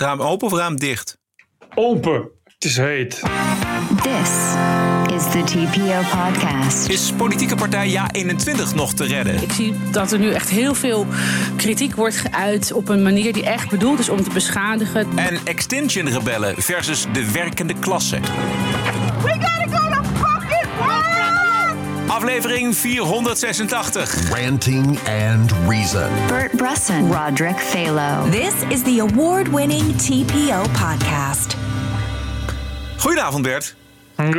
het raam open of raam dicht? Open. Het is heet. This is the TPO podcast. Is politieke partij Ja21 nog te redden? Ik zie dat er nu echt heel veel kritiek wordt geuit op een manier die echt bedoeld is om te beschadigen. En Extinction Rebellen versus de werkende klasse. Aflevering 486. Ranting and Reason. Bert Bresson, Roderick Phalo. This is the award winning TPO podcast. Goedenavond Bert. Good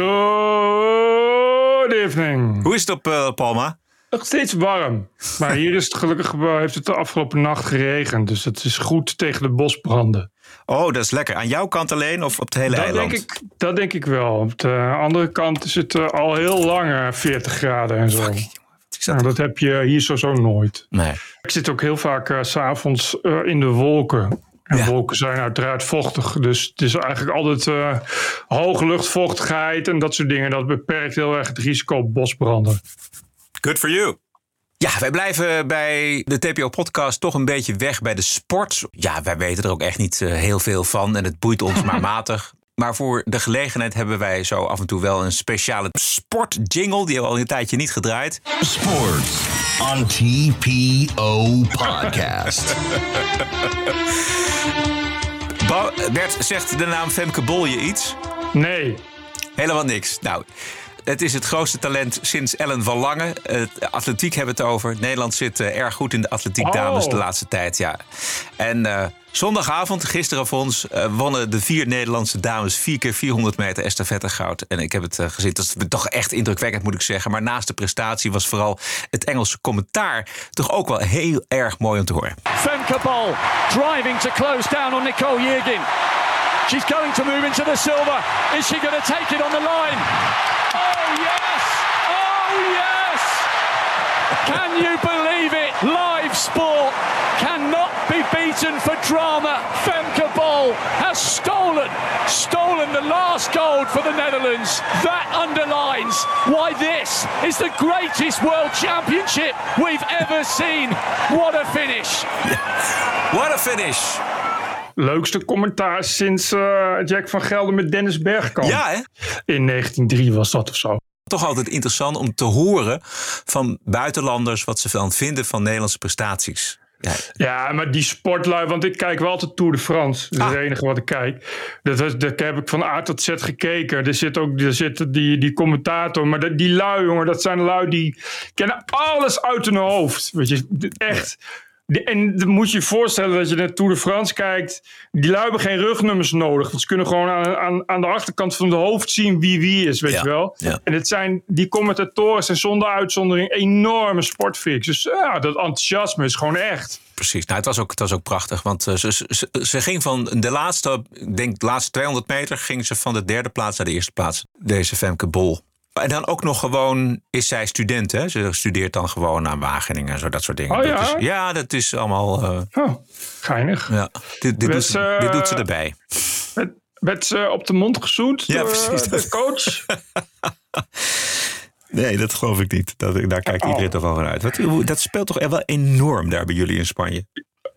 evening. Hoe is het op eh, Palma? Nog steeds warm. Maar hier is het gelukkig wel- heeft het de afgelopen nacht geregend. Dus het is goed tegen de bosbranden. Oh, dat is lekker. Aan jouw kant alleen of op het hele Dat eiland? denk, ik, dat denk ik wel. Op de andere kant is het eh, al heel lang eh, 40 graden en zo. Is dat- Nou, dat heb je hier sowieso nooit. Nee. Ik zit ook heel vaak eh, s s'avonds eh, in de wolken. En Ja. wolken zijn uiteraard vochtig. Dus het is eigenlijk altijd eh, hoge luchtvochtigheid en dat soort dingen. Dat beperkt heel erg het risico op bosbranden. Good for you. Ja, wij blijven bij de TPO-podcast toch een beetje weg bij de sport. Ja, wij weten er ook echt niet eh, heel veel van en het boeit ons maar matig. Maar voor de gelegenheid hebben wij zo af en toe wel een speciale sportjingle. Die hebben we al een tijdje niet gedraaid. Sports on TPO Podcast. Bert, zegt de naam Femke Bol je iets? Nee, Helemaal niks. Nou, het is het grootste talent sinds Ellen van Lange. Het atletiek hebben we het over. Nederland zit eh, erg goed in de atletiek Oh. dames de laatste tijd. Ja. En eh, zondagavond, gisteren voor ons, eh, wonnen de vier Nederlandse dames vier keer 400 meter estafette goud. En ik heb het gezien. Dat is toch echt indrukwekkend, moet ik zeggen. Maar naast de prestatie was vooral het Engelse commentaar toch ook wel heel erg mooi om te horen. Femke Bol driving to close down on Nicole Yergin. She's going to move into the silver. Is she going to take it on the line? Oh, yes! Oh, yes! Can you believe it? Live sport cannot be beaten for drama. Femke Bol has stolen, stolen the last gold for the Netherlands. That underlines why this is the greatest world championship we've ever seen. What a finish! What a finish! Leukste commentaar sinds eh, Jack van Gelder met Dennis Bergkamp. Ja, hè? In 1903 was dat of zo. toch altijd interessant om te horen van buitenlanders wat ze dan vinden van Nederlandse prestaties. Ja, Ja, maar die sportlui, want ik kijk wel altijd Tour de France. Dat is Ah. het enige wat ik kijk. Dat, heb ik van A tot Z gekeken. Er zit ook er zit die, die commentator. Maar dat, die lui, jongen, dat zijn lui die kennen alles uit hun hoofd. Weet je, echt. De- En dan moet je je voorstellen dat je naar Tour de France kijkt. Die lui hebben geen rugnummers nodig. Want ze kunnen gewoon aan, aan, aan de achterkant van de hoofd zien wie wie is, weet Ja, je wel. ja. En het zijn, die commentatoren zijn zonder uitzondering enorme sportfreaks. Dus ja, dat enthousiasme is gewoon echt. precies. Nou, het was ook, het was ook prachtig, want eh, ze, ze, ze ging van de laatste, denk de laatste 200 meter, ging ze van de derde plaats naar de eerste plaats. Deze Femke Bol. En dan ook nog gewoon is zij student, hè? Ze studeert dan gewoon aan Wageningen en zo, dat soort dingen. Oh, Dat ja? is- ja, dat is allemaal. eh, Oh, geinig. ja. Dit, dit, doet ze, eh, dit doet ze erbij. Werd, werd ze op de mond gezoend Ja, door precies. eh, de coach? Nee, dat geloof ik niet. Dat, daar kijkt iedereen toch wel van uit. Dat speelt toch echt wel enorm daar bij jullie in Spanje?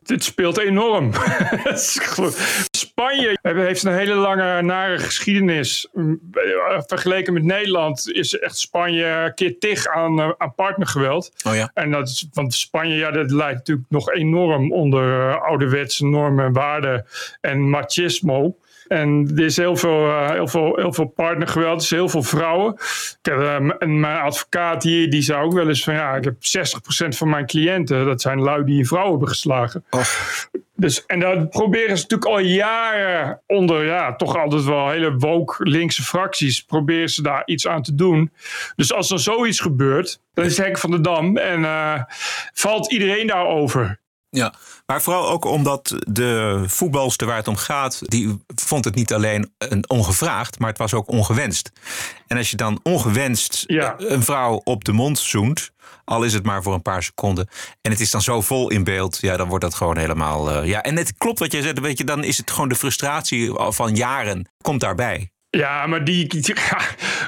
Dit speelt enorm. Spanje heeft een hele lange nare geschiedenis. Mm, eh, Vergeleken met Nederland is echt Spanje keer tig aan, eh, aan partnergeweld. Oh ja. En dat is, want Spanje, ja, dat lijkt natuurlijk nog enorm onder eh, ouderwetse normen en waarden en machismo. En er is heel veel, eh, heel veel, heel veel partnergeweld, er is heel veel vrouwen. Ik heb, en mijn advocaat hier, die zei ook wel eens van ja, ik heb 60% van mijn cliënten, dat zijn lui die een vrouw hebben geslagen. Dus, en dat proberen ze natuurlijk al jaren onder, ja, toch altijd wel hele woke linkse fracties, proberen ze daar iets aan te doen. Dus als er zoiets gebeurt, dan is het hek van de dam en eh, valt iedereen daarover. Ja, maar vooral ook omdat de voetbalster waar het om gaat, die vond het niet alleen een ongevraagd, maar het was ook ongewenst. En als je dan ongewenst Ja. een vrouw op de mond zoent, al is het maar voor een paar seconden, en het is dan zo vol in beeld, ja, dan wordt dat gewoon helemaal. eh, ja, en het klopt wat jij zegt, weet je, dan is het gewoon de frustratie van jaren komt daarbij. Ja, maar die, die, ja,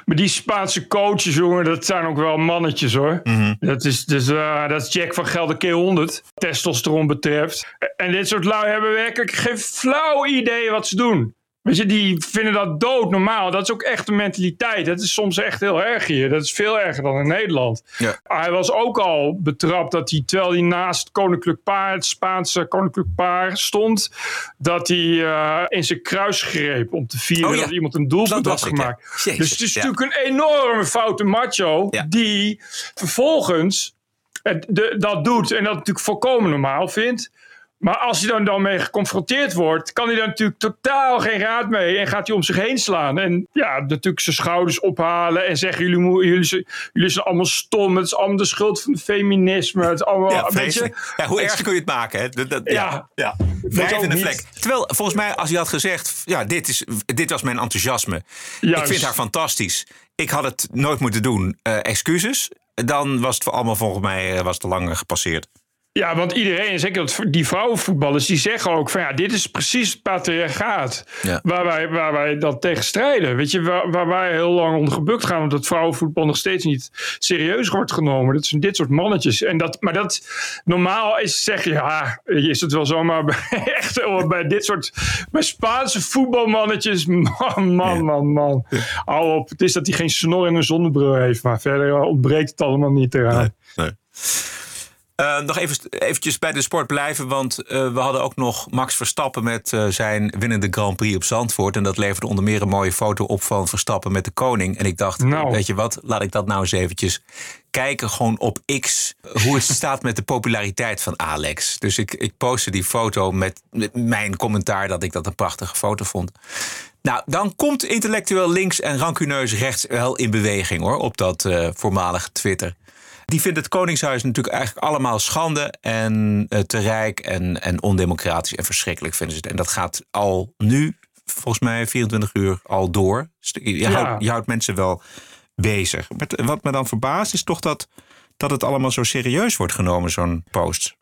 maar die Spaanse coaches, jongen, dat zijn ook wel mannetjes hoor. dat, is, dus, dat is Jack van Gelder keer 100, testosteron betreft. En dit soort lui hebben werkelijk geen flauw idee wat ze doen. Weet je, die vinden dat dood normaal. Dat is ook echt een mentaliteit. Dat is soms echt heel erg hier. Dat is veel erger dan in Nederland. Ja. Hij was ook al betrapt dat hij, terwijl hij naast het koninklijk paar, het Spaanse koninklijk paar stond, dat hij eh, in zijn kruis greep om te vieren Oh ja. dat iemand een doelpunt had ja. gemaakt. Dus het is natuurlijk een enorme foute macho die vervolgens het, de, dat doet en dat natuurlijk volkomen normaal vindt. Maar als hij dan, dan mee geconfronteerd wordt, kan hij daar natuurlijk totaal geen raad mee. En gaat hij om zich heen slaan. En ja, natuurlijk zijn schouders ophalen. En zeggen: Jullie, jullie, zijn- jullie zijn allemaal stom. Het is allemaal de schuld van het feminisme. Het is allemaal, Ja, weet je, vreselijk. Ja, hoe erg kun je het maken? Hè? Dat, dat, ja, Ja. Wrijvende niet. vlek. Terwijl, volgens mij, als hij had gezegd... Ja, dit, is, dit was mijn enthousiasme. Juist. Ik vind haar fantastisch. Ik had het nooit moeten doen. Eh, excuses. Dan was het voor allemaal volgens mij eh, was te lang eh, gepasseerd. Ja, want iedereen, zeker dat- die vrouwenvoetballers, die zeggen ook van ja, dit is precies het patriarchaat Ja. waar, wij, waar wij dat tegen strijden. Weet je, waar, waar wij heel lang onder gebukt gaan, omdat vrouwenvoetbal nog steeds niet serieus wordt genomen. Dat zijn dit soort mannetjes. En dat, maar dat normaal is zeggen, ja, is het wel zomaar bij, echt bij dit soort, bij Spaanse voetbalmannetjes, man, man, man, man. Hou op, het is dat hij geen snor en een zonnebril heeft, maar verder ontbreekt het allemaal niet eraan. Eh, nog even, eventjes bij de sport blijven, want eh, we hadden ook nog Max Verstappen met eh, zijn winnende Grand Prix op Zandvoort. En dat leverde onder meer een mooie foto op van Verstappen met de koning. En ik dacht, Nou. weet je wat, laat ik dat nou eens eventjes kijken, gewoon op X, hoe het staat met de populariteit van Alex. Dus ik, ik postte die foto met, met mijn commentaar dat ik dat een prachtige foto vond. Nou, dan komt intellectueel links en rancuneus rechts wel in beweging hoor, op dat voormalige Twitter. Die vindt het Koningshuis natuurlijk eigenlijk allemaal schande en eh, te rijk en, en ondemocratisch en verschrikkelijk vinden ze het. En dat gaat al nu, volgens mij 24 uur al door. Dus je, Ja. houdt, je houdt mensen wel bezig. Maar wat me dan verbaast is toch dat, dat het allemaal zo serieus wordt genomen, zo'n post.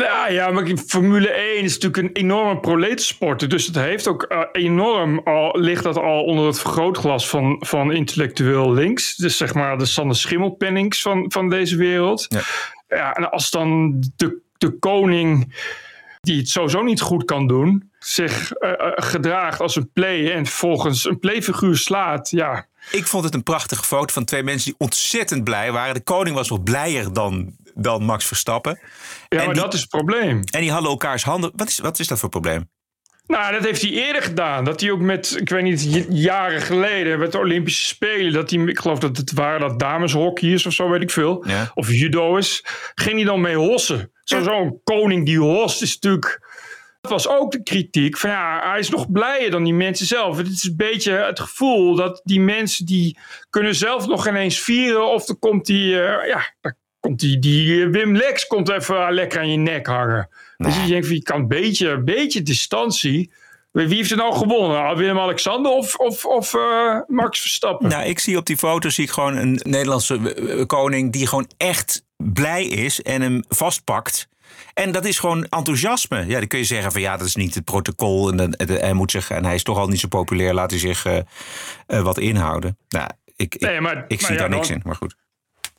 Ja, ja, maar Formule 1 is natuurlijk een enorme proletensport. Dus het heeft ook eh, enorm al, ligt dat al onder het vergrootglas van, van intellectueel links. Dus zeg maar de Sander Schimmelpennings van, van deze wereld. Ja. Ja, en als dan de, de koning, die het sowieso niet goed kan doen, zich eh, eh, gedraagt als een play en vervolgens een playfiguur slaat. Ja, Ik vond het een prachtige foto van twee mensen die ontzettend blij waren. De koning was nog blijer dan, dan Max Verstappen. Ja En maar die- dat is het probleem. En die hadden elkaars handen. Wat is, wat is dat voor probleem? Nou, dat heeft hij eerder gedaan. Dat hij ook met, ik weet niet, jaren geleden met de Olympische Spelen, dat hij, ik geloof dat het waren dat dameshockey is of zo, weet ik veel. Ja. Of judo is. Ging hij dan mee hossen? Ja. Zo'n koning die host is natuurlijk. Dat was ook de kritiek van ja, hij is nog blijer dan die mensen zelf. Het is een beetje het gevoel dat die mensen die kunnen zelf nog ineens vieren. Of dan komt die, eh, ja, komt die, die eh, Wim Lex komt even eh, lekker aan je nek hangen. Dus je denkt je kan een beetje, een beetje distantie. Wie heeft er nou gewonnen? Willem-Alexander of, of, of eh, Max Verstappen? Nou, ik zie op die foto zie ik gewoon een Nederlandse koning die gewoon echt blij is en hem vastpakt. En dat is gewoon enthousiasme. Ja, dan kun je zeggen van ja, dat is niet het protocol. En, dan- hij moet zich, en hij is toch al niet zo populair, laat hij zich wat inhouden. Nou, ik, ik, Nee, maar- ik maar zie ja, daar niks dan- in, maar goed.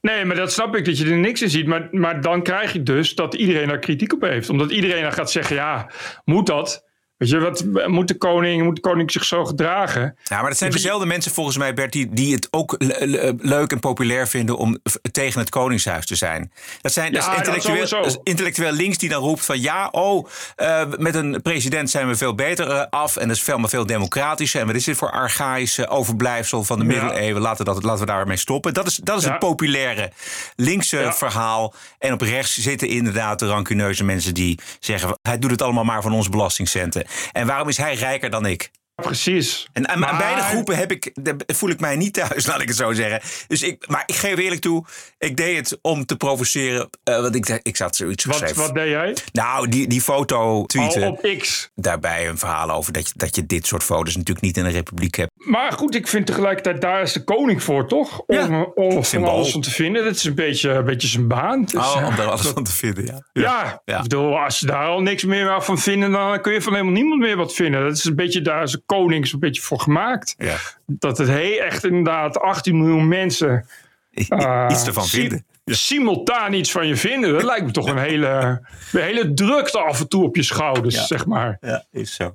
Nee, maar dat snap ik dat je er niks in ziet. Maar, maar dan krijg je dus dat iedereen daar kritiek op heeft. Omdat iedereen dan gaat zeggen, ja, moet dat? Weet je, wat, moet, de koning, moet de koning zich zo gedragen? Ja, maar dat zijn dezelfde mensen volgens mij, Bert, die, die het ook le- le- leuk en populair vinden om tegen het Koningshuis te zijn. Dat, zijn, dat, is intellectueel, sowieso. dat is intellectueel links die dan roept van ja, oh, eh, met een president zijn we veel beter eh, af en dat is veel, maar veel democratischer. En wat is dit voor archaïsche overblijfsel van de Ja. middeleeuwen? Laten, we dat, laten we daarmee stoppen. Dat is, dat is Ja. het populaire linkse verhaal. En op rechts zitten inderdaad de rancuneuze mensen die zeggen, hij doet het allemaal maar van onze belastingcenten. En waarom is hij rijker dan ik? Precies. En aan, Maar- beide groepen heb ik, voel ik mij niet thuis, laat ik het zo zeggen. Dus ik, maar ik geef eerlijk toe, ik deed het om te provoceren. eh, want ik, ik zat zoiets Wat, geschreven. wat deed jij? Nou, die, die foto tweeten. Al op X. Daarbij een verhaal over dat je, dat je dit soort foto's natuurlijk niet in een republiek hebt. Maar goed, ik vind tegelijkertijd, daar is de koning voor, toch? Om, Ja, om van symbool. alles van te vinden. Dat is een beetje, een beetje zijn baan. Dus, Oh, eh, om daar alles van te vinden, ja. ja, Ja. ik bedoel, als je daar al niks meer van vindt, dan kun je van helemaal niemand meer wat vinden. Dat is een beetje, daar is de koning is een beetje voor gemaakt. Ja. Dat het he, echt inderdaad 18 miljoen mensen eh, Iets ervan vinden. Ja. simultaan iets van je vinden. Dat lijkt me toch een hele, een hele drukte af en toe op je schouders, Ja. zeg maar. Ja, is zo.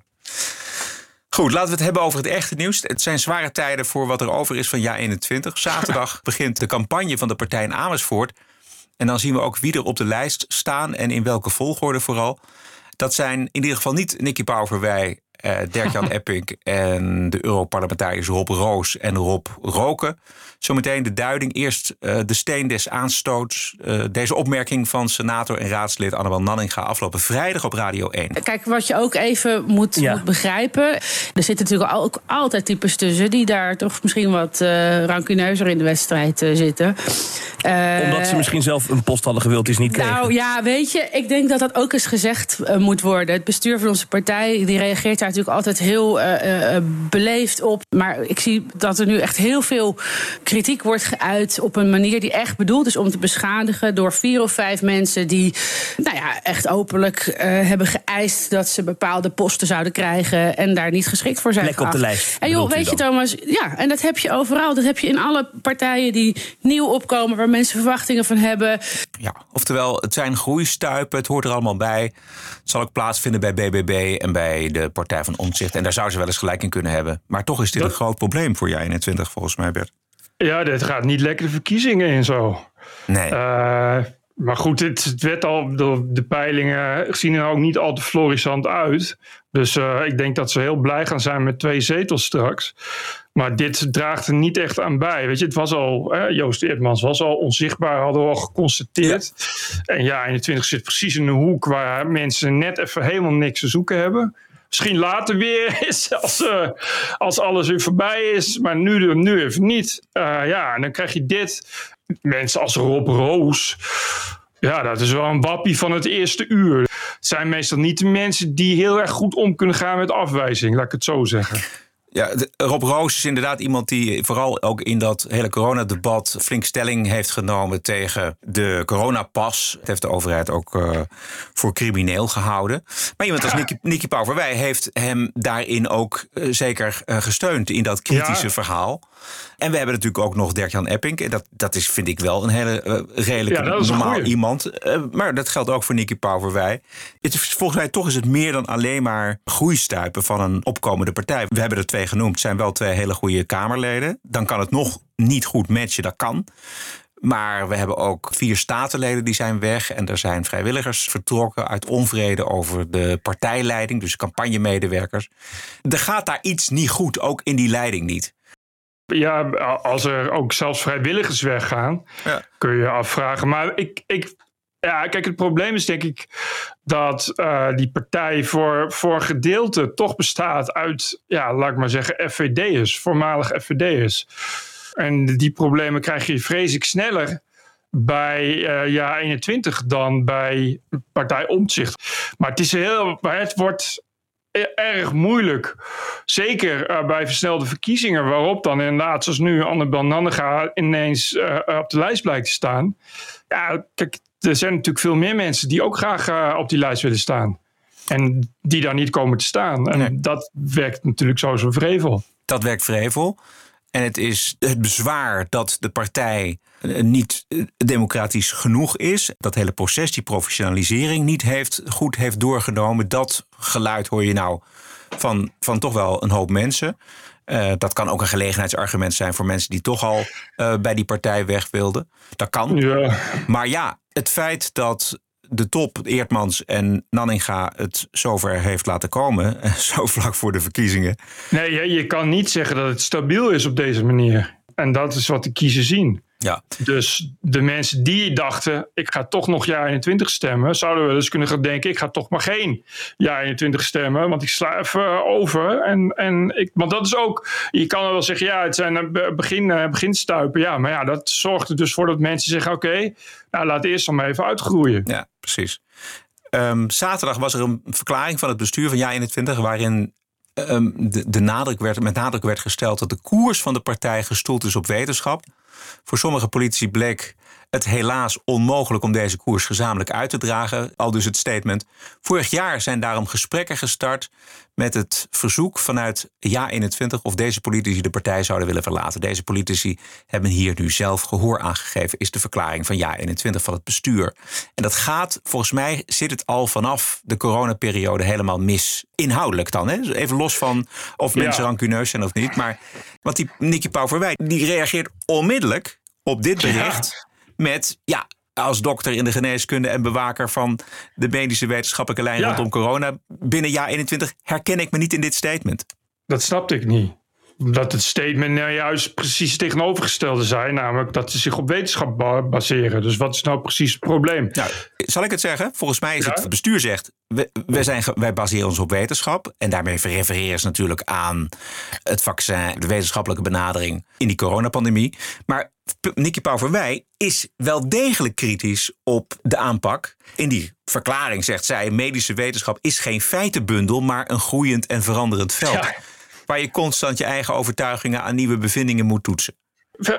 Goed, laten we het hebben over het echte nieuws. Het zijn zware tijden voor wat er over is van jaar 21. Zaterdag begint de campagne van de partij in Amersfoort. En dan zien we ook wie er op de lijst staan en in welke volgorde vooral. Dat zijn in ieder geval niet Nicky Pauverwij, eh, Dirk-Jan Epping en de Europarlementariërs Rob Roos en Rob Roken. Zometeen de duiding. Eerst eh, de steen des aanstoots. Eh, deze opmerking van senator en raadslid Annabel Nanninga afgelopen vrijdag op Radio 1. Kijk, wat je ook even moet, Ja. moet begrijpen. Er zitten natuurlijk ook altijd types tussen die daar toch misschien wat eh rancuneuzer in de wedstrijd eh, zitten. Eh, Omdat ze misschien zelf een post hadden gewild die ze niet kregen. Nou ja, weet je, ik denk dat dat ook eens gezegd moet worden. Het bestuur van onze partij die reageert daar natuurlijk altijd heel eh, eh, beleefd op. Maar ik zie dat er nu echt heel veel kritiek wordt geuit op een manier die echt bedoeld is om te beschadigen door vier of vijf mensen die, nou ja, echt openlijk eh, hebben geëist dat ze bepaalde posten zouden krijgen en daar niet geschikt voor zijn. Plek op de lijst, En joh, weet je? Thomas, ja, en dat heb je overal. Dat heb je in alle partijen die nieuw opkomen, waar mensen verwachtingen van hebben. Ja, oftewel, het zijn groeistuipen, het hoort er allemaal bij. Het zal ook plaatsvinden bij BBB en bij de Partij van Omtzigt. En daar zou ze wel eens gelijk in kunnen hebben. Maar toch is dit een groot probleem voor jij 21 volgens mij, Bert. Ja, dit gaat niet lekker de verkiezingen in zo. Nee. Eh, maar goed, het, het werd al, de, de peilingen zien er ook niet al te florissant uit. Dus eh, ik denk dat ze heel blij gaan zijn met twee zetels straks. Maar dit draagt er niet echt aan bij. Weet je, het was al, hè, Joost Eertmans was al onzichtbaar, hadden we al geconstateerd. En ja, 21 zit precies in een hoek waar mensen net even helemaal niks te zoeken hebben. Misschien later weer eens, als, eh, als alles weer voorbij is. Maar nu, nu even niet. Eh, ja, en dan krijg je dit. Mensen als Rob Roos. Ja, dat is wel een wappie van het eerste uur. Het zijn meestal niet de mensen die heel erg goed om kunnen gaan met afwijzing. Laat ik het zo zeggen. Ja, de- Rob Roos is inderdaad iemand die vooral ook in dat hele coronadebat flink stelling heeft genomen tegen de coronapas. Het heeft de overheid ook eh, voor crimineel gehouden. Maar iemand als Nicky, Nicky Pauverwij heeft hem daarin ook eh, zeker eh, gesteund in dat kritische Ja. verhaal. En we hebben natuurlijk ook nog Dirk-Jan Epping. En dat, dat is, vind ik wel een hele eh, redelijk Ja, normaal goeie. iemand. Eh, maar dat geldt ook voor Nicky Pauverwij. Het is, volgens mij toch is het meer dan alleen maar groeistuipen van een opkomende partij. We hebben er twee genoemd. Het zijn wel twee hele goede Kamerleden. Dan kan het nog niet goed matchen, dat kan. Maar we hebben ook vier statenleden die zijn weg. En er zijn vrijwilligers vertrokken uit onvrede over de partijleiding. Dus campagnemedewerkers. Er gaat daar iets niet goed, ook in die leiding niet. Ja, als er ook zelfs vrijwilligers weggaan, Ja. kun je je afvragen. Maar ik, ik, ja, kijk, het probleem is denk ik dat eh, die partij voor, voor gedeelte toch bestaat uit, ja, laat ik maar zeggen, FVD'ers, voormalig FVD'ers. En die problemen krijg je vrees ik sneller bij eh jaar 21 dan bij partij Omtzigt. Maar het is heel, maar het wordt erg moeilijk. Zeker eh, bij versnelde verkiezingen, waarop dan inderdaad, zoals nu, Annabel Nanninga ineens eh, op de lijst blijkt te staan. Ja, kijk, er zijn natuurlijk veel meer mensen die ook graag eh, op die lijst willen staan. En die daar niet komen te staan. En Nee. dat werkt natuurlijk zo zo'n vrevel. Dat werkt vrevel. En het is het bezwaar dat de partij eh, niet eh, democratisch genoeg is. Dat hele proces, die professionalisering, niet heeft, goed heeft doorgenomen. Dat geluid hoor je nou van, van toch wel een hoop mensen. Eh, dat kan ook een gelegenheidsargument zijn voor mensen die toch al eh, bij die partij weg wilden. Dat kan. Ja. Maar ja, het feit dat de top, Eertmans en Nanninga het zover heeft laten komen, eh, zo vlak voor de verkiezingen. Nee, je, je kan niet zeggen dat het stabiel is op deze manier. En dat is wat de kiezers zien. Ja, Dus de mensen die dachten, ik ga toch nog jaar 21 stemmen, zouden wel eens kunnen gaan denken, ik ga toch maar geen jaar 21 stemmen, want ik sla even over. En, en ik, want dat is ook, je kan wel zeggen, ja, het zijn eh, be- begin, eh, beginstuipen. Ja, maar ja, dat zorgt er dus voor dat mensen zeggen, oké, nou laat eerst dan maar even uitgroeien. ja precies. Ehm, zaterdag was er een verklaring van het bestuur van Ja21 waarin ehm, de, de nadruk werd, met nadruk werd gesteld dat de koers van de partij gestoeld is op wetenschap. Voor sommige politici bleek het helaas onmogelijk om deze koers gezamenlijk uit te dragen. Al dus het statement. Vorig jaar zijn daarom gesprekken gestart met het verzoek vanuit Ja21 of deze politici de partij zouden willen verlaten. Deze politici hebben hier nu zelf gehoor aangegeven, is de verklaring van Ja21 van het bestuur. En dat gaat, volgens mij zit het al vanaf de coronaperiode helemaal mis. Inhoudelijk dan, hè? even los van of mensen Ja. rancuneus zijn of niet. Maar, want die Nicky Pauverwijk, die reageert onmiddellijk op dit bericht met... ja. Als dokter in de geneeskunde en bewaker van de medische wetenschappelijke lijn Ja. rondom corona binnen jaar 21 herken ik me niet in dit statement. Dat snapte ik niet. Dat het statement nou juist precies het tegenovergestelde zijn. Namelijk dat ze zich op wetenschap ba- baseren. Dus wat is nou precies het probleem? Nou, zal ik het zeggen? Volgens mij is Ja? het het bestuur zegt... We, wij, zijn, wij baseren ons op wetenschap. En daarmee refereren ze natuurlijk aan het vaccin... de wetenschappelijke benadering in die coronapandemie. Maar Nicky Pauverwij is wel degelijk kritisch op de aanpak. In die verklaring zegt zij... medische wetenschap is geen feitenbundel... maar een groeiend en veranderend veld. Ja. Waar je constant je eigen overtuigingen aan nieuwe bevindingen moet toetsen.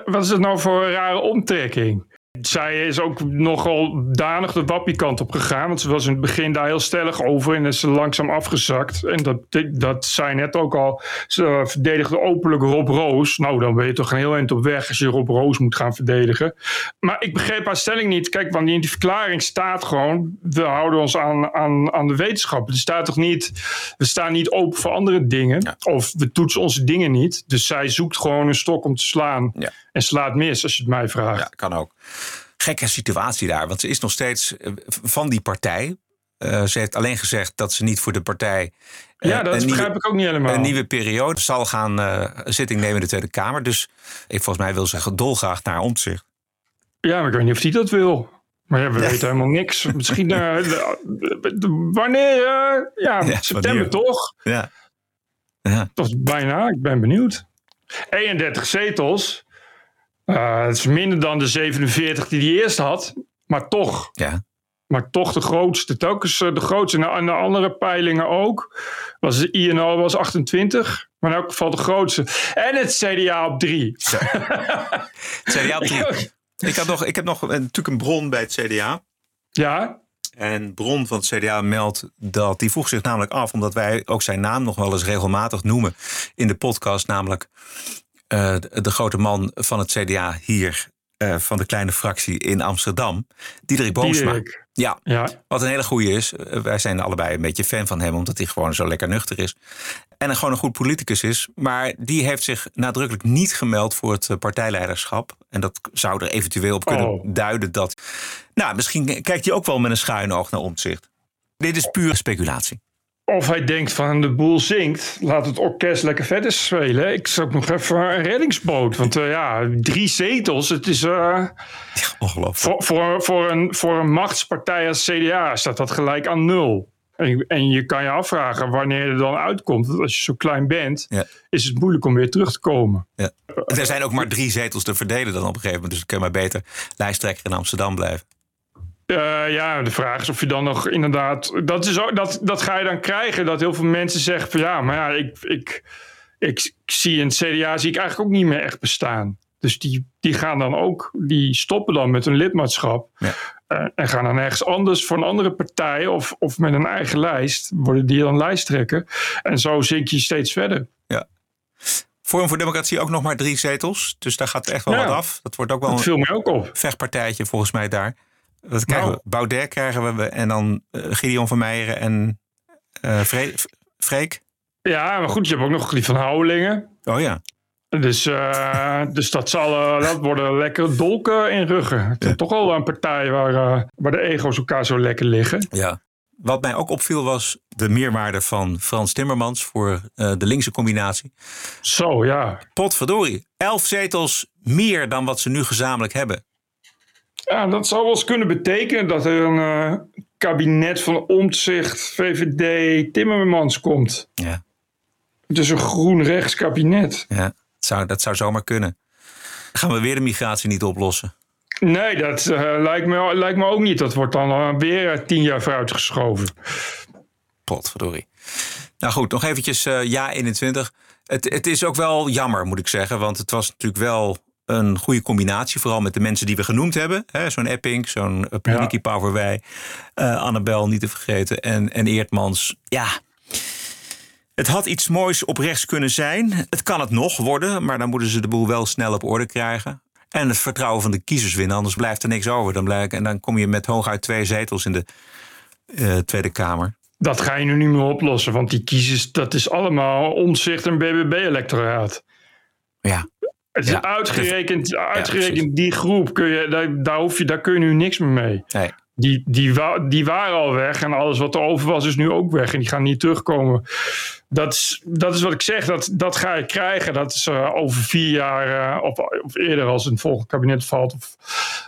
Wat is het nou voor een rare omtrekking? Zij is ook nogal danig de wappiekant op gegaan. Want ze was in het begin daar heel stellig over. En is langzaam afgezakt. En dat, dat zei net ook al. Ze verdedigde openlijk Rob Roos. Nou, dan ben je toch een heel eind op weg als je Rob Roos moet gaan verdedigen. Maar ik begreep haar stelling niet. Kijk, want in die verklaring staat gewoon... we houden ons aan, aan, aan de wetenschap. Er staat toch niet... we staan niet open voor andere dingen. Of we toetsen onze dingen niet. Dus zij zoekt gewoon een stok om te slaan. Ja. En slaat mis, als je het mij vraagt. Ja, kan ook. Gekke situatie daar, want ze is nog steeds eh, van die partij. Eh, ze heeft alleen gezegd dat ze niet voor de partij. eh, Ja, dat begrijp nieuwe- ik ook niet helemaal. Een nieuwe periode zal gaan eh, zitting nemen in de Tweede Kamer. Dus ik, volgens mij wil ze dolgraag naar omzicht. Ja, maar ik weet niet of hij dat wil. Maar ja, we weten helemaal niks. Misschien de- de- de- wanneer? ja, Ja, september wanneer? toch? Ja. ja. Is bijna. Ik ben benieuwd. 31 zetels. Eh, Het is minder dan de 47 die hij eerst had. Maar toch. Ja. Maar toch de grootste. Telkens eh, de grootste. En de andere peilingen ook. Was de INO was 28. Maar in elk geval de grootste. En het CDA op 3. CDA op drie. Ik, had nog, ik heb nog een- natuurlijk een bron bij het CDA. Ja, En bron van het CDA meldt dat die vroeg zich namelijk af, omdat wij ook zijn naam nog wel eens regelmatig noemen in de podcast, namelijk eh, de, grote man van het CDA hier, eh, van de kleine fractie in Amsterdam, Diederik Boomsma. Diederik. Ja, ja. wat een hele goeie is. Eh, Wij zijn allebei een beetje fan van hem, omdat hij gewoon zo lekker nuchter is. En gewoon een goed politicus is. Maar die heeft zich nadrukkelijk niet gemeld voor het partijleiderschap. En dat zou er eventueel op kunnen Oh. duiden dat. Nou, misschien kijkt hij ook wel met een schuin oog naar omzicht. Dit is pure speculatie. Of hij denkt van de boel zinkt, laat het orkest lekker verder spelen. Ik zou ook nog even een reddingsboot. Want eh, ja, drie zetels, het is eh, Ongelooflijk. voor, voor, voor, een, voor een machtspartij als CDA staat dat gelijk aan nul. En, je- en je kan je afvragen wanneer je er dan uitkomt. Want als je zo klein bent, Ja. is het moeilijk om weer terug te komen. Ja. Er zijn ook maar drie zetels te verdelen dan op een gegeven moment. Dus dan kun je maar beter lijsttrekker in Amsterdam blijven. Eh, ja, de vraag is of je dan nog inderdaad. Dat, is ook, dat, dat ga je dan krijgen. Dat heel veel mensen zeggen van ja, maar ja, ik, ik, ik, zie in het CDA zie ik eigenlijk ook niet meer echt bestaan. Dus die, die gaan dan ook, die stoppen dan met hun lidmaatschap. Ja. eh, en gaan dan ergens anders voor een andere partij of, of met een eigen lijst. Worden die dan lijsttrekker. En zo zink je steeds verder. Forum voor Democratie ook nog maar drie zetels. Dus daar gaat echt wel Ja. wat af. Dat wordt ook wel Dat een viel mij ook op. vechtpartijtje volgens mij daar. Dat krijgen Nou. we. Baudet krijgen we en dan eh, Gideon van Meijeren en eh Vre- Freek. Ja, maar goed, je hebt ook nog die van Houwelingen. Oh ja. Dus, eh, dus dat, zal, dat worden lekkere dolken in ruggen. Het is toch al een partij waar, eh, waar de ego's elkaar zo lekker liggen. ja. Wat mij ook opviel was de meerwaarde van Frans Timmermans voor eh, de linkse combinatie. Zo, ja. Potverdorie, elf zetels meer dan wat ze nu gezamenlijk hebben. Ja, dat zou wel eens kunnen betekenen dat er een eh, kabinet van Omtzigt, VVD, Timmermans komt. Ja, Het is een groen-rechts kabinet. ja. Dat, zou, dat zou zomaar kunnen. Gaan we weer de migratie niet oplossen? Nee, dat eh, lijkt, me, lijkt me ook niet. Dat wordt dan eh, weer tien jaar vooruitgeschoven. Potverdorie. Nou goed, nog eventjes ja 21. Het, het is ook wel jammer, moet ik zeggen. Want het was natuurlijk wel een goede combinatie. Vooral met de mensen die we genoemd hebben. hè, Zo'n Epping, zo'n uh, Nicky Pauverwij. eh Annabel, niet te vergeten. En, en Eertmans. Ja, het had iets moois op rechts kunnen zijn. Het kan het nog worden, maar dan moeten ze de boel wel snel op orde krijgen. En het vertrouwen van de kiezers winnen, anders blijft er niks over. Dan blijkt, en dan kom je met hooguit twee zetels in de eh, Tweede Kamer. Dat ga je nu niet meer oplossen, want die kiezers, dat is allemaal omzicht en BBB-electoraat. Ja. Het is Ja. uitgerekend, uitgerekend die groep, kun je, daar, daar, hoef je, daar kun je nu niks meer mee. Nee. Die, die, wa- die waren al weg en alles wat er over was is nu ook weg en die gaan niet terugkomen. Dat is, dat is wat ik zeg, dat, dat ga je krijgen. Dat is eh, over vier jaar eh, of, of eerder als een volgend kabinet valt of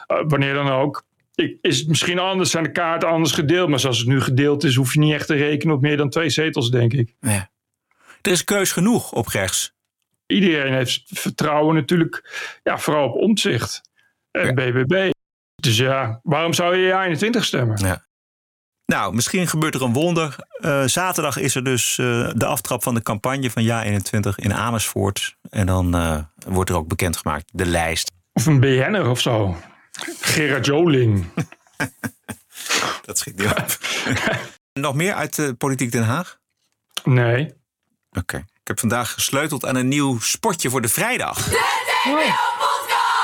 eh, wanneer dan ook. Ik, is het misschien anders, zijn de kaarten anders gedeeld. Maar zoals het nu gedeeld is, hoef je niet echt te rekenen op meer dan twee zetels, denk ik. Ja. Er is keus genoeg op rechts. Iedereen heeft vertrouwen natuurlijk, ja, vooral op omzicht en BBB. Dus ja, waarom zou je ja 21 stemmen? Ja. Nou, misschien gebeurt er een wonder. Eh, zaterdag is er dus eh, de aftrap van de campagne van Ja 21 in Amersfoort. En dan eh, wordt er ook bekendgemaakt de lijst. Of een BN'er of zo. Gerard Joling. Dat schiet niet op. Nog meer uit Politiek Den Haag? Nee. Oké. Heb vandaag gesleuteld aan een nieuw spotje voor de vrijdag.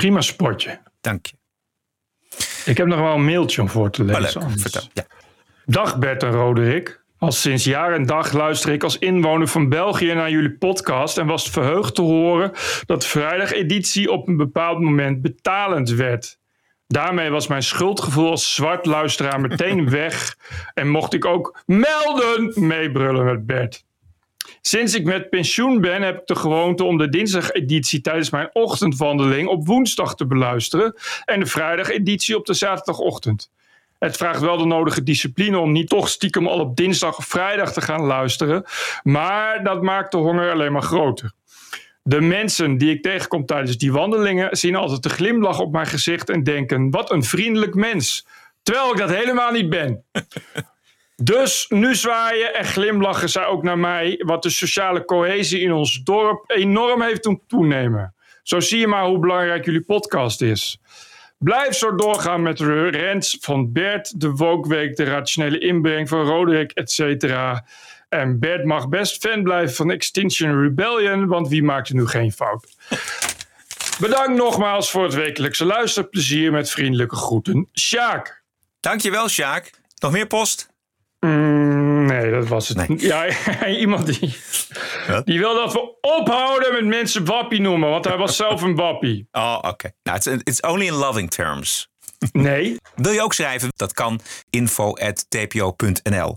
Prima spotje. Dank je. Ik heb nog wel een mailtje om voor te lezen. vertel. Ja. Dag Bert en Roderick. Al sinds jaar en dag luister ik als inwoner van België naar jullie podcast en was verheugd te horen dat de vrijdageditie op een bepaald moment betalend werd. Daarmee was mijn schuldgevoel als zwart luisteraar meteen weg en mocht ik ook melden meebrullen met Bert. Sinds ik met pensioen ben, heb ik de gewoonte om de dinsdageditie tijdens mijn ochtendwandeling op woensdag te beluisteren en de vrijdageditie op de zaterdagochtend. Het vraagt wel de nodige discipline om niet toch stiekem al op dinsdag of vrijdag te gaan luisteren, maar dat maakt de honger alleen maar groter. De mensen die ik tegenkom tijdens die wandelingen zien altijd de glimlach op mijn gezicht en denken: wat een vriendelijk mens. Terwijl ik dat helemaal niet ben. Dus nu zwaaien en glimlachen zij ook naar mij, wat de sociale cohesie in ons dorp enorm heeft doen toenemen. Zo zie je maar hoe belangrijk jullie podcast is. Blijf zo doorgaan met de rents van Bert, de Wokweek, de rationele inbreng van Roderick, etc. En Bert mag best fan blijven van Extinction Rebellion, want wie maakt er nu geen fout? Bedankt nogmaals voor het wekelijkse luisterplezier met vriendelijke groeten. Sjaak. Dankjewel, Sjaak. Nog meer post? Mm, nee, dat was het. Ja, iemand die, die wil dat we ophouden met mensen wappie noemen, want hij was zelf een wappie. Oh, oké. Nou, it's, it's only in loving terms. Nee. Wil je ook schrijven? Dat kan info.tpo.nl.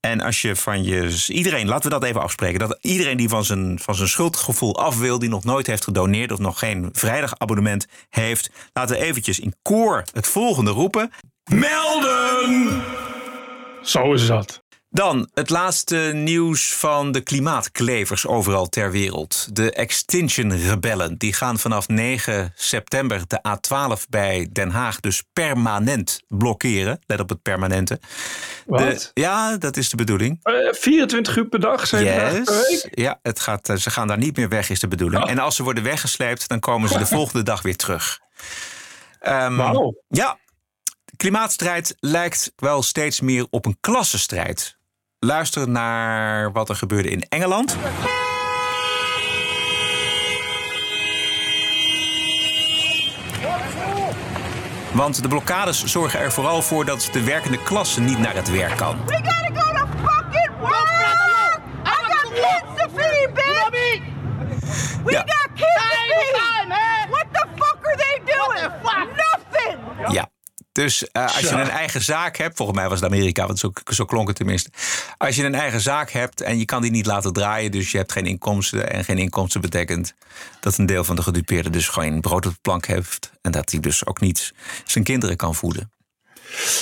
En als je van je... Iedereen, laten we dat even afspreken. Dat iedereen die van zijn, van zijn schuldgevoel af wil... die nog nooit heeft gedoneerd of nog geen vrijdagabonnement heeft... laten we eventjes in koor het volgende roepen. Melden! Zo is dat. Dan het laatste nieuws van de klimaatklevers overal ter wereld. De Extinction Rebellen. Die gaan vanaf 9 september de A12 bij Den Haag dus permanent blokkeren. Let op het permanente. Wat? De- ja, dat is de bedoeling. Eh, 24 uur per dag, per Yes. week? Ja, het gaat, eh, ze gaan daar niet meer weg, is de bedoeling. Oh. En als ze worden weggesleept, dan komen ze de volgende dag weer terug. Wauw. Ja, klimaatstrijd lijkt wel steeds meer op een klassenstrijd. Luister naar wat er gebeurde in Engeland. Want de blokkades zorgen er vooral voor dat de werkende klasse niet naar het werk kan. We gotta go to fucking work! I got kids to feed, bitch! We got kids to feed! What the fuck are they doing? Nothing! Ja. Dus eh, als je een eigen zaak hebt, volgens mij was het Amerika, want zo, zo klonk het tenminste. als je een eigen zaak hebt en je kan die niet laten draaien, dus je hebt geen inkomsten. En geen inkomsten betekent dat een deel van de gedupeerde dus gewoon brood op de plank heeft. En dat hij dus ook niet zijn kinderen kan voeden.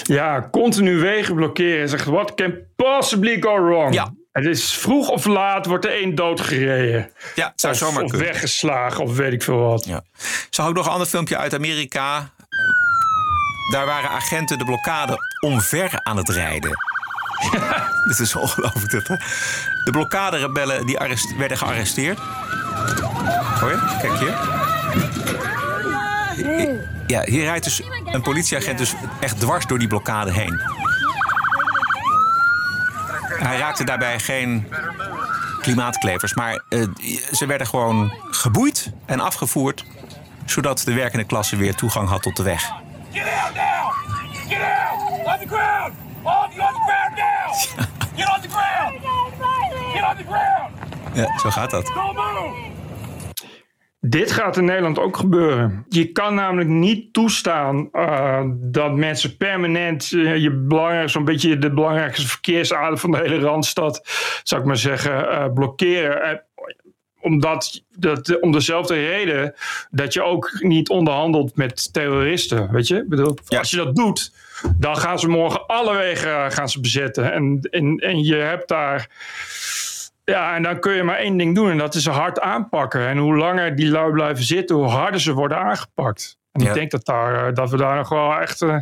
Ja, continu wegen blokkeren. Zegt, what can possibly go wrong? Ja. Het is vroeg of laat wordt er één doodgereden. Ja, zou of, zomaar of kunnen. weggeslagen of weet ik veel wat. Ja. Zag ook nog een ander filmpje uit Amerika. Daar waren agenten de blokkade omver aan het rijden. Dit is ongelooflijk. hè? De blokkaderebellen die werden gearresteerd. Hoor je? Kijk hier. Ja, hier rijdt dus een politieagent dus echt dwars door die blokkade heen. Hij raakte daarbij geen klimaatklevers, maar eh, ze werden gewoon geboeid en afgevoerd, zodat de werkende klasse weer toegang had tot de weg. Get out now! Get out! On the ground! On the, on the ground now! Get on the ground! Get on the ground! Ja, zo gaat dat. Don't move! Dit gaat in Nederland ook gebeuren. Je kan namelijk niet toestaan eh, dat mensen permanent eh, je belangrijk, zo'n beetje de belangrijkste verkeersader van de hele randstad, zou ik maar zeggen, eh, blokkeren. Omdat, dat, om dezelfde reden dat je ook niet onderhandelt met terroristen. Weet je? Ik bedoel, Als je dat doet, dan gaan ze morgen alle wegen eh, gaan ze bezetten. En, en, en je hebt daar. Ja, en dan kun je maar één ding doen. En dat is ze hard aanpakken. En hoe langer die lui blijven zitten, hoe harder ze worden aangepakt. En Ja. ik denk dat, daar, eh, dat we daar nog wel echt eh,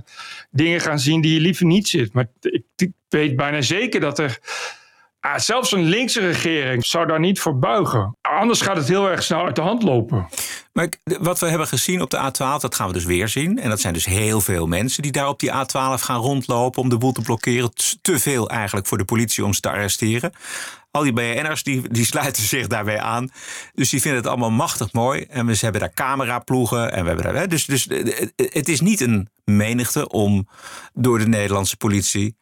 dingen gaan zien die je liever niet ziet. Maar ik, ik weet bijna zeker dat er. Ah, zelfs een linkse regering zou daar niet voor buigen. Anders gaat het heel erg snel uit de hand lopen. Maar wat we hebben gezien op de A12, dat gaan we dus weer zien. En dat zijn dus heel veel mensen die daar op die A12 gaan rondlopen om de boel te blokkeren. Te veel eigenlijk voor de politie om ze te arresteren. Al die BN'ers die, die sluiten zich daarbij aan. Dus die vinden het allemaal machtig mooi. En we hebben daar cameraploegen. En we hebben daar, dus, dus eh, eh, het is niet een menigte om door de Nederlandse politie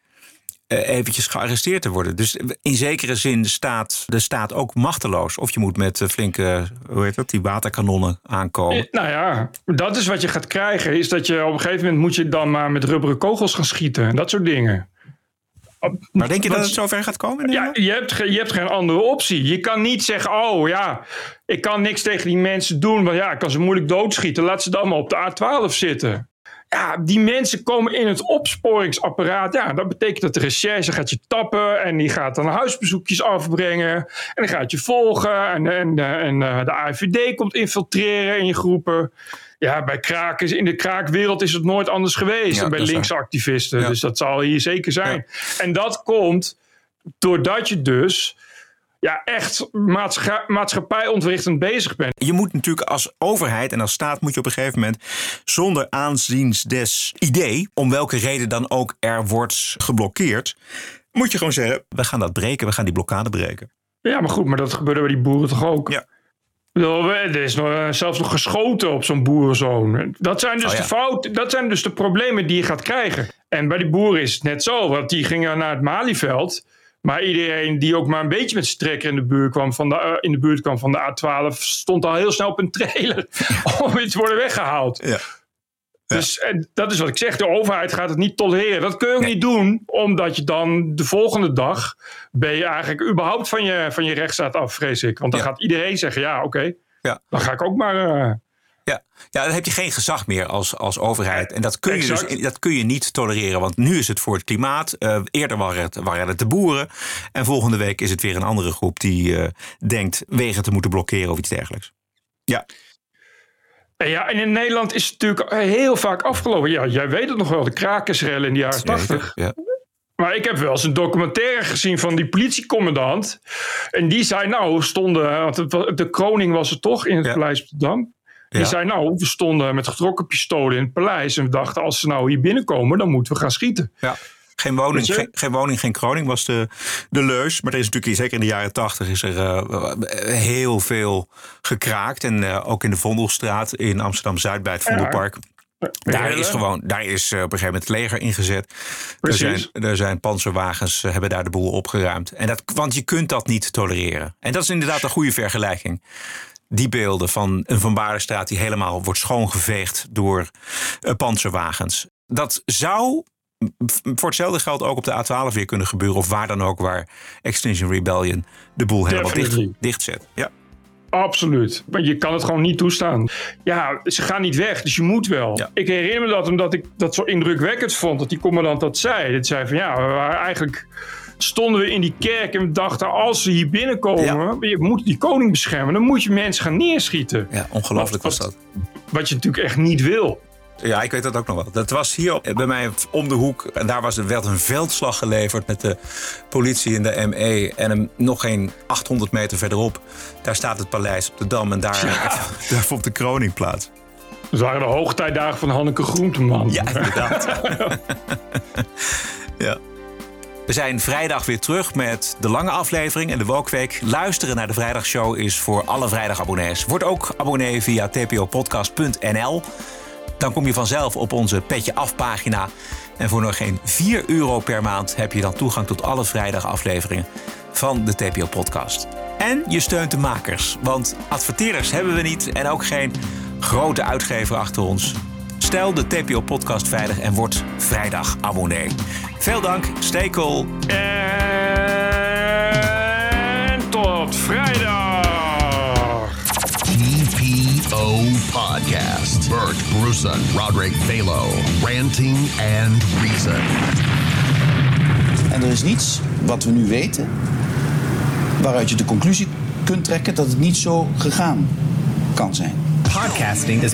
eventjes gearresteerd te worden. Dus in zekere zin staat de staat ook machteloos. Of je moet met eh, flinke, hoe heet dat, die waterkanonnen aankomen. Eh, Nou ja, dat is wat je gaat krijgen. Is dat je op een gegeven moment moet je dan maar met rubberen kogels gaan schieten. En dat soort dingen. Maar denk je dat het zover gaat komen? Ja, je hebt, je hebt geen andere optie. Je kan niet zeggen, oh ja, ik kan niks tegen die mensen doen. Want ja, ik kan ze moeilijk doodschieten. Laat ze dan maar op de A12 zitten. Ja, die mensen komen in het opsporingsapparaat. Ja, dat betekent dat de recherche gaat je tappen. En die gaat dan huisbezoekjes afbrengen. En dan gaat je volgen. En, en, eh, en eh, de AIVD komt infiltreren in je groepen. Ja, bij in de kraakwereld is het nooit anders geweest Ja, dan bij waar. linkse activisten. Ja. Dus dat zal hier zeker zijn. En dat komt doordat je dus ja, echt maatscha- maatschappij bezig bent. Je moet natuurlijk als overheid en als staat moet je op een gegeven moment zonder aanziens des idee, om welke reden dan ook er wordt geblokkeerd, moet je gewoon zeggen, we gaan dat breken, we gaan die blokkade breken. Ja, maar goed, maar dat gebeurde bij die boeren toch ook? Ja. Er is nog, eh, zelfs nog geschoten op zo'n boerenzoon. Dat zijn dus Oh ja. de fouten, dat zijn dus de problemen die je gaat krijgen. En bij die boeren is het net zo, want die gingen naar het Malieveld. Maar iedereen die ook maar een beetje met strekker in de buurt kwam van de, eh, in de buurt kwam van de A12, stond al heel snel op een trailer om weer te worden weggehaald. Ja. Dus en dat is wat ik zeg, de overheid gaat het niet tolereren. Dat kun je ook niet doen, omdat je dan de volgende dag ben je eigenlijk überhaupt van je, van je rechtsstaat af, vrees ik. Want dan Ja. gaat iedereen zeggen, ja oké, Ja. dan ga ik ook maar... eh, Ja, dan heb je geen gezag meer als, als overheid. En dat kun, je dus, dat kun je niet tolereren. Want nu is het voor het klimaat. eh, eerder waren het, waren het de boeren. En volgende week is het weer een andere groep die eh, denkt wegen te moeten blokkeren of iets dergelijks. Ja, En ja, en in Nederland is het natuurlijk heel vaak afgelopen. Ja, jij weet het nog wel, de krakersrellen in de jaren tachtig. Ja. Maar ik heb wel eens een documentaire gezien van die politiecommandant. En die zei nou, stonden, want de kroning was er toch in het Ja. Die Ja. zei nou, we stonden met getrokken pistolen in het paleis. En we dachten, als ze nou hier binnenkomen, dan moeten we gaan schieten. Ja. Geen woning, geen, geen woning, geen kroning was de, de leus. Maar er is natuurlijk, zeker in de jaren tachtig, is er eh, heel veel gekraakt. En eh, ook in de Vondelstraat in Amsterdam-Zuid bij het Vondelpark. Daar is gewoon, daar is eh, op een gegeven moment het leger ingezet. Er Precies. zijn, er zijn panzerwagens, hebben daar de boel opgeruimd. En dat, want je kunt dat niet tolereren. En dat is inderdaad een goede vergelijking. Die beelden van een Van Baardenstraat die helemaal wordt schoongeveegd door eh, panzerwagens. Dat zou voor hetzelfde geld ook op de A12 weer kunnen gebeuren. Of waar dan ook waar Extinction Rebellion de boel helemaal dicht, dichtzet. Ja. Absoluut. Want je kan het gewoon niet toestaan. Ja, ze gaan niet weg, dus je moet wel. Ik herinner me dat omdat ik dat zo indrukwekkend vond, dat die commandant dat zei. Dat zei van ja, we waren eigenlijk stonden we in die kerk en we dachten als ze hier binnenkomen, je moet die koning beschermen, dan moet je mensen gaan neerschieten. Ja, ongelooflijk was dat. Wat je natuurlijk echt niet wil. Ja, ik weet dat ook nog wel. Dat was hier bij mij om de hoek. En daar was er werd een veldslag geleverd met de politie en de ME. En nog geen 800 meter verderop, daar staat het paleis op de Dam. En daar, daar vond de kroning plaats. Dat waren de hoogtijdagen van Hanneke Groenteman. Ja, inderdaad. ja. We zijn vrijdag weer terug met de lange aflevering en de Wokweek. Luisteren naar de vrijdagshow is voor alle vrijdagabonnees. Word ook abonnee via tpopodcast.nl. Dan kom je vanzelf op onze Petje Af pagina. En voor nog geen 4 euro per maand heb je dan toegang tot alle vrijdagafleveringen van de TPO Podcast. En je steunt de makers, want adverteerders hebben we niet en ook geen grote uitgever achter ons. Stel de TPO Podcast veilig en word vrijdag abonnee. Veel dank, stay cool. En tot vrijdag. TPO Podcast. Bert Bruson, Roderick Balo, Ranting and Reason. En er is niets wat we nu weten waaruit je de conclusie kunt trekken dat het niet zo gegaan kan zijn. Podcasting is